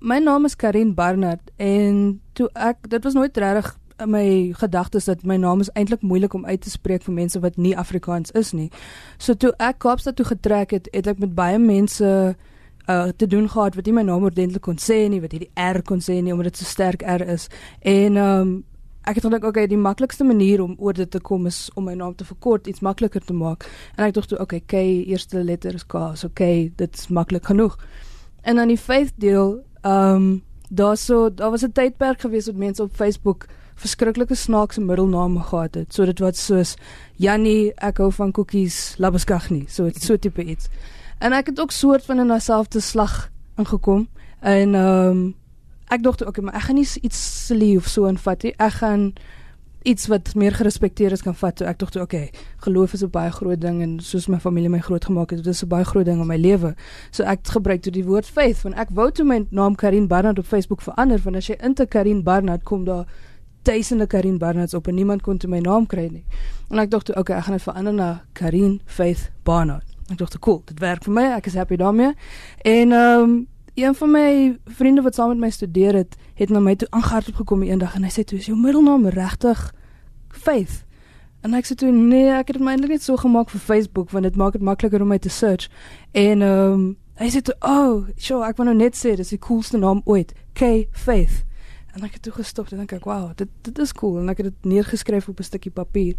my naam is Karin Barnard en toe ek dit was nooit regtig my gedagtes dat my naam is eintlik moeilik om uit te spreek vir mense wat nie Afrikaans is nie. So toe ek Kaapstad toe getrek het, het ek met baie mense uh te doen gehad wat nie my naam ordentlik kon sê nie, wat hierdie R kon sê nie omdat dit so sterk R is. En um ek het gedink okay, die maklikste manier om oor dit te kom is om my naam te verkort, iets makliker te maak. En ek dink toe okay, K eerste letter is K, so okay, dit's maklik genoeg. En dan die faith deel, um daar so daar was 'n tydperk gewees met mense op Facebook verskriklike snaakse middelname gehad het. So dit wat soos Jannie, ek hou van koekies, Labuskagni, so so tipe iets. En ek het ook soort van in dieselfde slag ingekom en ehm um, ek dink okay, maar ek gaan nie iets silly of so invat nie. Ek gaan iets wat meer gerespekteer is kan vat. So ek dink toe okay, geloof is 'n baie groot ding en soos my familie my groot gemaak het, dit is 'n baie groot ding in my lewe. So ek gebruik toe die woord faith want ek wou toe my naam Karin Barnard op Facebook verander want as jy inte Karin Barnard kom daar duisende Karin Barnards op en niemand kon toe my naam kry nie. En ek dink toe okay, ek gaan dit verander na Karin Faith Barnard. Ek dink toe cool, dit werk vir my. Ek is happy daarmee. En ehm um, een van my vriende wat saam met my studeer het, het na my toe aangehardop gekom eendag en hy sê toe is jou middelnaam regtig Faith? En ek sê toe nee, ek het dit eintlik net so gemaak vir Facebook want dit maak dit makliker om my te search. En ehm um, hy sê toe, "Oh, sure, ek wou nou net sê dis die coolste naam ooit, K Faith." En ek het toe gestop en dink ek, "Wow, dit dit is cool." En ek het dit neergeskryf op 'n stukkie papier.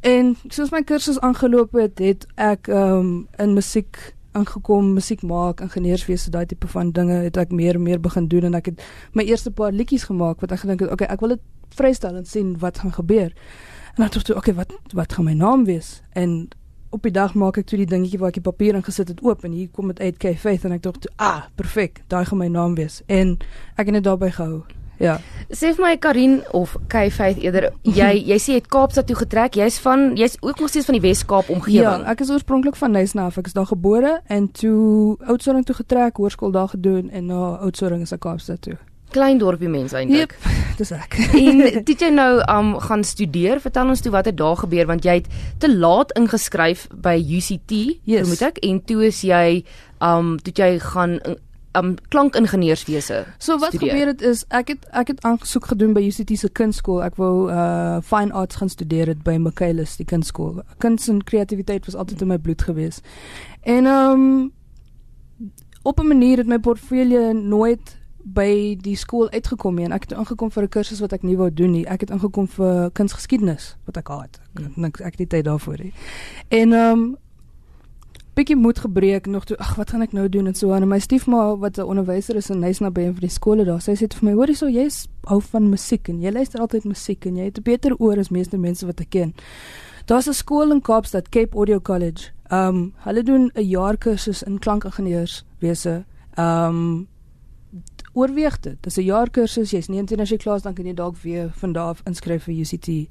En soos my kursus aangeloop het, het ek ehm um, in musiek aangekom, musiek maak, ingenieurswese, daai tipe van dinge het ek meer en meer begin doen en ek het my eerste paar liedjies gemaak wat ek gedink het, okay, ek wil dit vrystel en sien wat gaan gebeur. En dan toe, okay, wat wat gaan my naam wees? En op die dag maak ek toe die dingetjie waar ek die papier ingesit het oop en hier kom dit uit K Faith en ek dink toe, ah, perfek, daai gaan my naam wees. En ek het net daarbey gehou. Ja. Sê vir my Karin of K5 eerder, jy jy sê jy het Kaapstad toe getrek. Jy's van jy's ook nog steeds van die Wes-Kaap omgewing. Ja, ek is oorspronklik van Nysna, ek is daar gebore en toe Oudtshoorn toe getrek, hoërskool daar gedoen en na Oudtshoorn is ek Kaapstad toe. Klein dorpie mense eintlik. Dis ek. en dit jy nou um gaan studeer, vertel ons toe wat het daar gebeur want jy het te laat ingeskryf by UCT, yes. vermoed ek, en toe is jy um toe jy gaan um klankingenieurswese. So wat studeer. gebeur het is ek het ek het aangesoek gedoen by UCT se kunstskool. Ek wou uh fine arts gaan studeer het by Michaelis die kunstskool. Kuns en kreatiwiteit was altyd in my bloed gewees. En um op 'n manier het my portfolio nooit by die skool uitgekom nie en ek het ingekom vir 'n kursus wat ek nie wou doen nie. Ek het ingekom vir kunsgeskiedenis wat ek haat. Ek hmm. ek het nie tyd daarvoor nie. En um bietjie moed gebreek nog toe ag wat gaan ek nou doen? en so en my stiefma wat 'n onderwyser is in Nysna by een van die skole daar sy sê vir my hoorie so jy's hou van musiek en jy luister altyd musiek en jy het 'n beter oor as meeste mense wat ek ken. Daar's 'n skool in Kaapstad Cape Audio College. Um hulle doen 'n jaar kursus in klankingenieurswese um oorweeg dit. Dis 'n jaar kursus jy's 19 as jy klaar is dan kan jy dalk weer van daar af inskryf vir UCT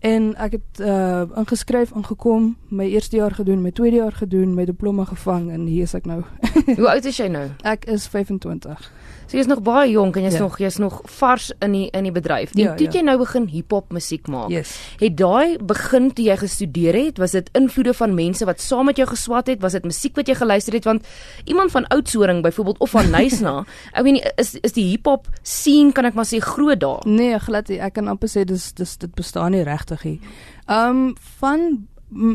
En ek het uh ingeskryf ingekom, my eerste jaar gedoen, my tweede jaar gedoen, my diploma gevang en hier is ek nou. Hoe oud is jy nou? Ek is 25. So jy's nog baie jonk en jy's ja. nog jy's nog vars in die in die bedryf. En ja, toe ja. jy nou begin hiphop musiek maak. Yes. Het daai begin toe jy gestudeer het, was dit invloede van mense wat saam met jou geswat het? Was dit musiek wat jy geluister het want iemand van Oudtshoorn byvoorbeeld of van Nysna, ek weet nie is is die hiphop scene kan ek maar sê groot daar? Nee, glad nie. Ek kan amper sê dis dis dit bestaan nie regtig nie. Ehm um, van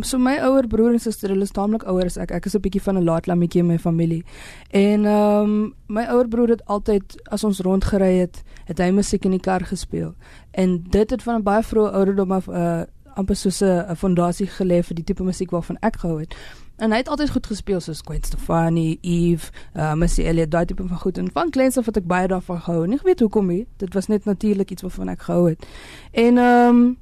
so my ouer broer en suster, hulle is taamlik ouer as ek. Ek is 'n bietjie van 'n laat lammetjie in my familie. En ehm um, my ouer broer het altyd as ons rondgery het, het hy musiek in die kar gespeel. En dit het van 'n baie vroeë ouderdom af 'n uh, eh, amper soos 'n fondasie gelê vir die tipe musiek waarvan ek gehou het. En hy het altyd goed gespeel soos Gwen Stefani, Eve, uh, Missy Elliott, daai tipe van goed en van kleins af het ek baie daarvan gehou. Nie weet hoekom nie. Dit was net natuurlik iets waarvan ek gehou het. En ehm um,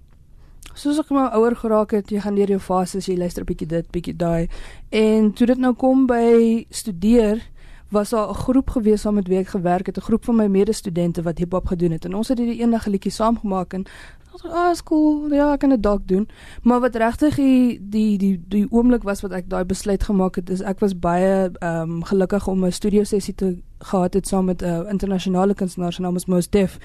soos ek maar ouer geraak het, jy gaan deur jou fases, jy luister 'n bietjie dit, bietjie daai. En toe dit nou kom by studeer, was daar 'n groep gewees saam met wie ek gewerk het, 'n groep van my medestudente wat hiphop gedoen het. En ons het hierdie eendag liedjie saam gemaak en ons het ah, cool, ja, ek kan dit dalk doen. Maar wat regtig die die die die oomblik was wat ek daai besluit gemaak het, is ek was baie ehm um, gelukkig om 'n studio sessie te gehad het saam met 'n uh, internasionale kunstenaar se naam is Mos Def.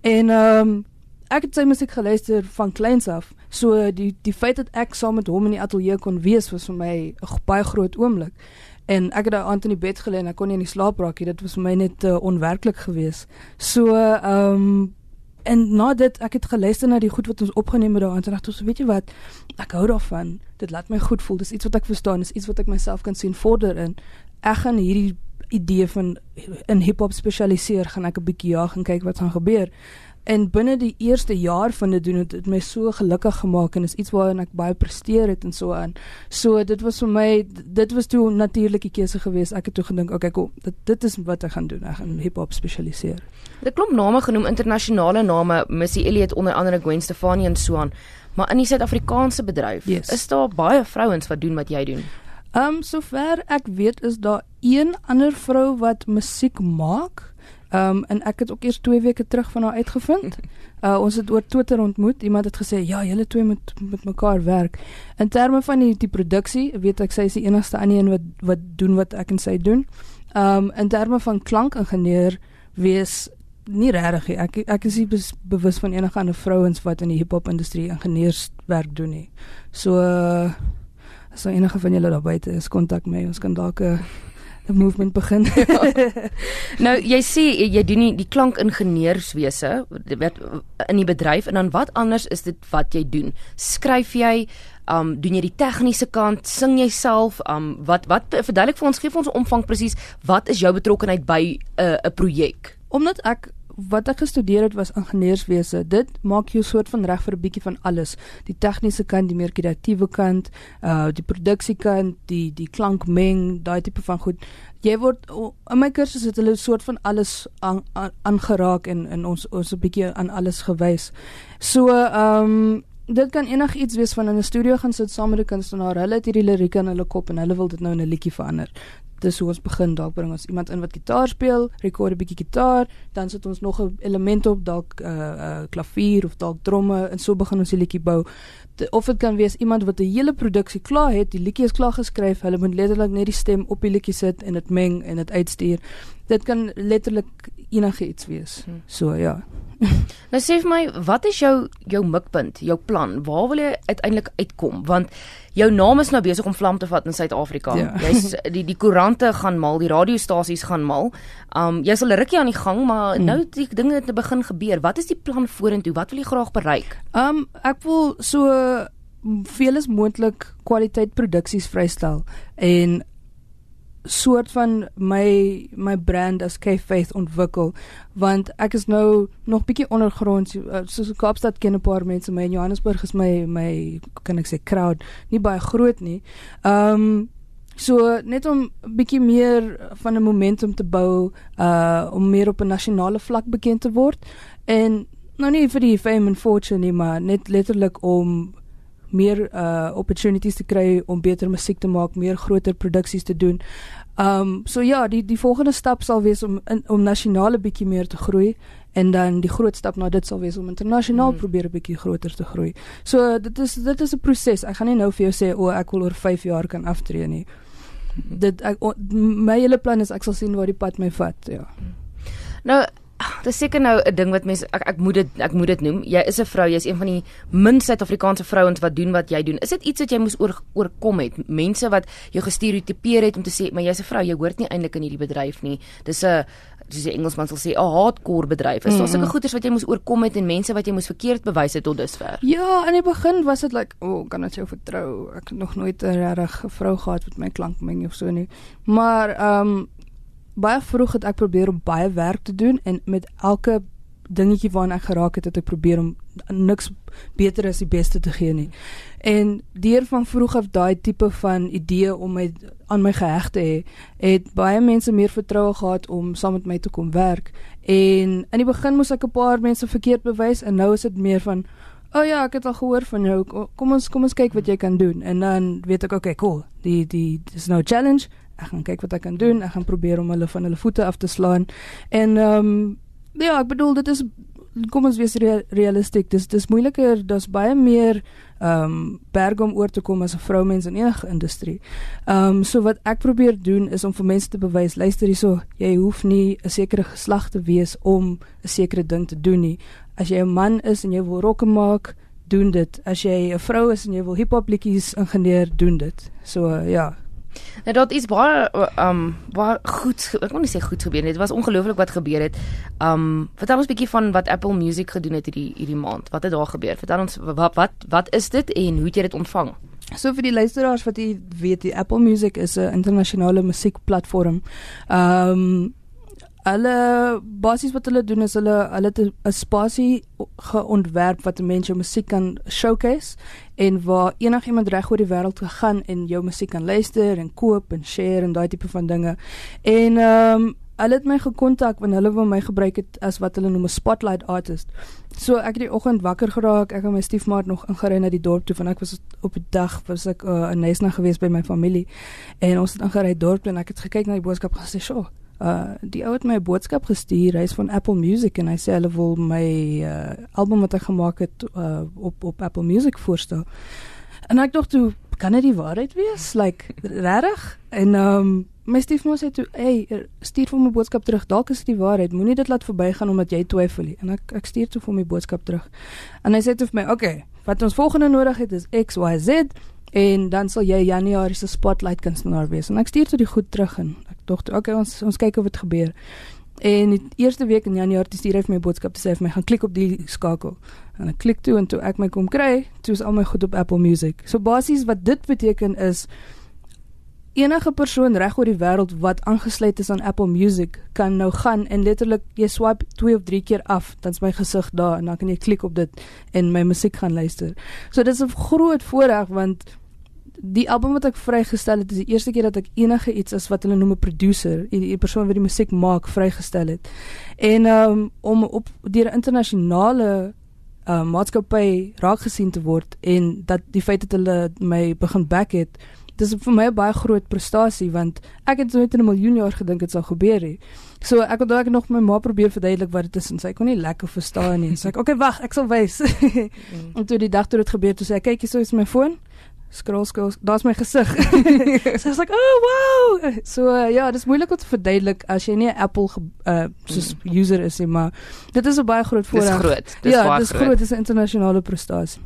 En ehm um, ek het sy musiek geluister van kleins af. So die die feit dat ek saam met hom in die ateljee kon wees was vir my 'n baie groot oomblik. En ek het daai aand in die bed gelê en ek kon nie in die slaap raak nie. Dit was vir my net uh, onwerklik geweest. So ehm um, en na dit ek het geluister na die goed wat ons opgeneem het daai aand en ek dink so weet jy wat ek hou daarvan. Dit laat my goed voel. Dis iets wat ek verstaan. Dis iets wat ek myself kan sien vorder in. Ek gaan hierdie idee van in hiphop spesialiseer gaan ek 'n bietjie jaag en kyk wat gaan gebeur. En binne die eerste jaar van dit doen het dit my so gelukkig gemaak en is iets waarin ek baie presteer het en so aan. So dit was vir my dit was toe 'n natuurlike keuse geweest. Ek het toe gedink, okay, kom, dit dit is wat ek gaan doen. Ek gaan hiphop spesialiseer. Dit klop name genoem internasionale name, Missy Elliot onder andere Gwen Stefani en so aan. Maar in die Suid-Afrikaanse bedryf, yes. is daar baie vrouens wat doen wat jy doen? Ehm um, sover ek weet is daar een ander vrou wat musiek maak. Ehm um, en ek het ook eers 2 weke terug van haar uitgevind. Uh ons het oor Twitter ontmoet. Iemand het gesê ja, julle twee moet met mekaar werk. In terme van die die produksie, weet ek sy is die enigste ander een wat wat doen wat ek en sy doen. Ehm um, in terme van klankingenieur wees nie regtig. Ek ek is nie bewus van enige ander vrouens wat in die hiphop industrie ingenieurswerk doen nie. So uh, as enige van julle daar buite is, kontak my. Ons kan dalk 'n 'n movement begin. ja. Nou jy sê jy doen nie die klankingenieurswese wat in die bedryf en dan wat anders is dit wat jy doen? Skryf jy um doen jy die tegniese kant, sing jy self, um wat wat verduidelik vir ons gee vir ons omvang presies wat is jou betrokkeheid by 'n uh, 'n projek? Omdat ek wat ek gestudeer het was ingenieurswese. Dit maak jou soort van reg vir 'n bietjie van alles. Die tegniese kant, die meer kreatiewe kant, uh die produksiekant, die die klankmeng, daai tipe van goed. Jy word in my kursus het hulle soort van alles aangeraak en in ons ons 'n bietjie aan alles gewys. So um dit kan enigiets wees van in 'n studio gaan sit saam met 'n kunstenaar. Hulle het hierdie lirieke in hulle kop en hulle wil dit nou in 'n liedjie verander dis hoe ons begin dalk bring ons iemand in wat gitaar speel, rekord 'n bietjie gitaar, dan sit ons nog 'n element op dalk 'n uh, uh, klavier of dalk tromme en so begin ons die liedjie bou. De, of dit kan wees iemand wat 'n hele produksie klaar het, die liedjie is klaar geskryf, hulle moet letterlik net die stem op die liedjie sit en dit meng en dit uitstuur. Dit kan letterlik enigiets wees. Hmm. So ja. nou sê vir my, wat is jou jou mikpunt, jou plan? Waar wil jy uiteindelik uitkom? Want jou naam is nou besig om vlam te vat in Suid-Afrika. Ja. Jy's die die koerante gaan mal, die radiostasies gaan mal. Um jy sal 'n rukkie aan die gang, maar hmm. nou die dinge het begin gebeur. Wat is die plan vorentoe? Wat wil jy graag bereik? Um ek wil so veel as moontlik kwaliteit produksies vrystel en soort van my my brand as K Faith ontwikkel want ek is nou nog bietjie ondergrond eh, soos Kaapstad ken 'n paar mense my in Johannesburg is my my kan ek sê crowd nie baie groot nie. Ehm um, so net om bietjie meer van 'n momentum te bou uh om meer op 'n nasionale vlak bekend te word en nou nie vir die fame and fortune nie maar net letterlik om meer uh opportunities te kry om beter musiek te maak, meer groter produksies te doen. Um so ja, die die volgende stap sal wees om in, om nasionale bietjie meer te groei en dan die groot stap na dit sal wees om internasionaal hmm. probeer 'n bietjie groter te groei. So dit is dit is 'n proses. Ek gaan nie nou vir jou sê o, ek wil oor 5 jaar kan aftree nie. Dit ek, o, my hele plan is ek sal sien waar die pad my vat, ja. Nou Dis seker nou 'n ding wat mense ek ek moet dit ek moet dit noem. Jy is 'n vrou, jy's een van die min Suid-Afrikaanse vrouens wat doen wat jy doen. Is dit iets wat jy moes oor oorkom het? Mense wat jou gestereotipeer het om te sê, "Maar jy's 'n vrou, jy hoort nie eintlik in hierdie bedryf nie." Dis 'n soos die Engelsman sal sê, 'n hardcore bedryf. Is daar sulke goeders wat jy moes oorkom het en mense wat jy moes verkeerd bewys het tot dusver? Ja, in die begin was dit like, "O, oh, kan ek jou vertrou? Ek het nog nooit 'n regte vrou gehad wat my klank meng of so nie." Maar ehm um, baie vroeg het ek probeer om baie werk te doen en met elke dingetjie waarna ek geraak het, het ek probeer om niks beter as die beste te gee nie. En deur van vroeg af daai tipe van idee om my aan my geheg te hê, het baie mense meer vertroue gehad om saam met my te kom werk. En in die begin moes ek 'n paar mense verkeerd bewys en nou is dit meer van O oh ja, ek het al gehoor van jou. Kom ons kom ons kyk wat jy kan doen. En dan weet ek, okay, cool. Die die dis nou challenge ek gaan kyk wat ek kan doen. Ek gaan probeer om hulle van hulle voete af te slaan. En ehm um, ja, ek bedoel dit is kom ons wees realisties. Dis dis moeiliker. Daar's baie meer ehm um, berg om oor te kom as 'n vroumens in enige industrie. Ehm um, so wat ek probeer doen is om vir mense te bewys, luister hierso, jy hoef nie 'n sekere geslag te wees om 'n sekere ding te doen nie. As jy 'n man is en jy wil rokke maak, doen dit. As jy 'n vrou is en jy wil hiphop liedjies ingenieur, doen dit. So uh, ja. Nou dat is baie um baie goed ek wil nie sê goed gebeur. Dit was ongelooflik wat gebeur het. Um vertel ons 'n bietjie van wat Apple Music gedoen het hierdie hierdie maand. Wat het daar gebeur? Vertel ons wat wat wat is dit en hoe het jy dit ontvang? So vir die luisteraars wat jy weet, die Apple Music is 'n internasionale musiekplatform. Um Hulle basies wat hulle doen is hulle hulle het 'n spasie geontwerp wat 'n mens jou musiek kan showcase en waar enigiemand reg oor die wêreld gegaan en jou musiek kan luister en koop en share en daai tipe van dinge. En ehm um, hulle het my gekontak want hulle wou my gebruik het as wat hulle noem 'n spotlight artist. So ek het die oggend wakker geraak, ek en my stiefmaat nog ingery na die dorp toe want ek was op 'n dag was ek uh, in Nesna gewees by my familie en ons het ingery dorp toe en ek het gekyk na die boodskap gesê, "Sjoe, uh die ou het my 'n boodskap gestuur. Hy's van Apple Music en hy sê hulle wil my uh album wat ek gemaak het uh op op Apple Music voorstel. En ek dink toe kan dit die waarheid wees? Like regtig? En um my stiefma sê toe, "Hey, stuur vir my boodskap terug. Dalk is dit die waarheid. Moenie dit laat verbygaan omdat jy twyfel nie." En ek ek stuur toe vir my boodskap terug. En hy sê toe vir my, "Oké, okay, wat ons volgende nodig het is XYZ." en dan sal jy Januarie se spotlight kunstenaar wees en ek stuur tot die goed terug en dink okay ons ons kyk of dit gebeur. En die eerste week in Januarie stuur hy vir my boodskap te sê vir my gaan klik op die skakel. En ek klik toe en toe ek my kom kry toe is al my goed op Apple Music. So basies wat dit beteken is enige persoon reg oor die wêreld wat aangesluit is aan Apple Music kan nou gaan en letterlik jy swipe 2 of 3 keer af dan's my gesig daar en dan kan jy klik op dit en my musiek gaan luister. So dit is 'n groot voordeel want die album wat ek vrygestel het is die eerste keer dat ek enige iets as wat hulle noem 'n producer, die, die persoon wat die musiek maak, vrygestel het. En um, om op deur 'n internasionale uh, maatskappy raak gesien te word en dat die feit dat hulle my begin back het, dis vir my 'n baie groot prestasie want ek het nooit in 'n miljoen jaar gedink dit sou gebeur nie. So ek het dalk nog my ma probeer verduidelik wat dit is en sy kon nie lekker verstaan nie. So ek, okay, wag, ek sal wys. mm. En toe die dag toe dit gebeur, toe sê ek, kyk hier, so is my foon scroll scroll daar's my gesig. so ek sê, "Oh, wow." So uh, ja, dit is moeilik om te verduidelik as jy nie 'n Apple uh soos mm. user is nie, maar dit is 'n baie groot voordeel. Dis groot. Dis ja, dis groot, dis 'n internasionale prestasie.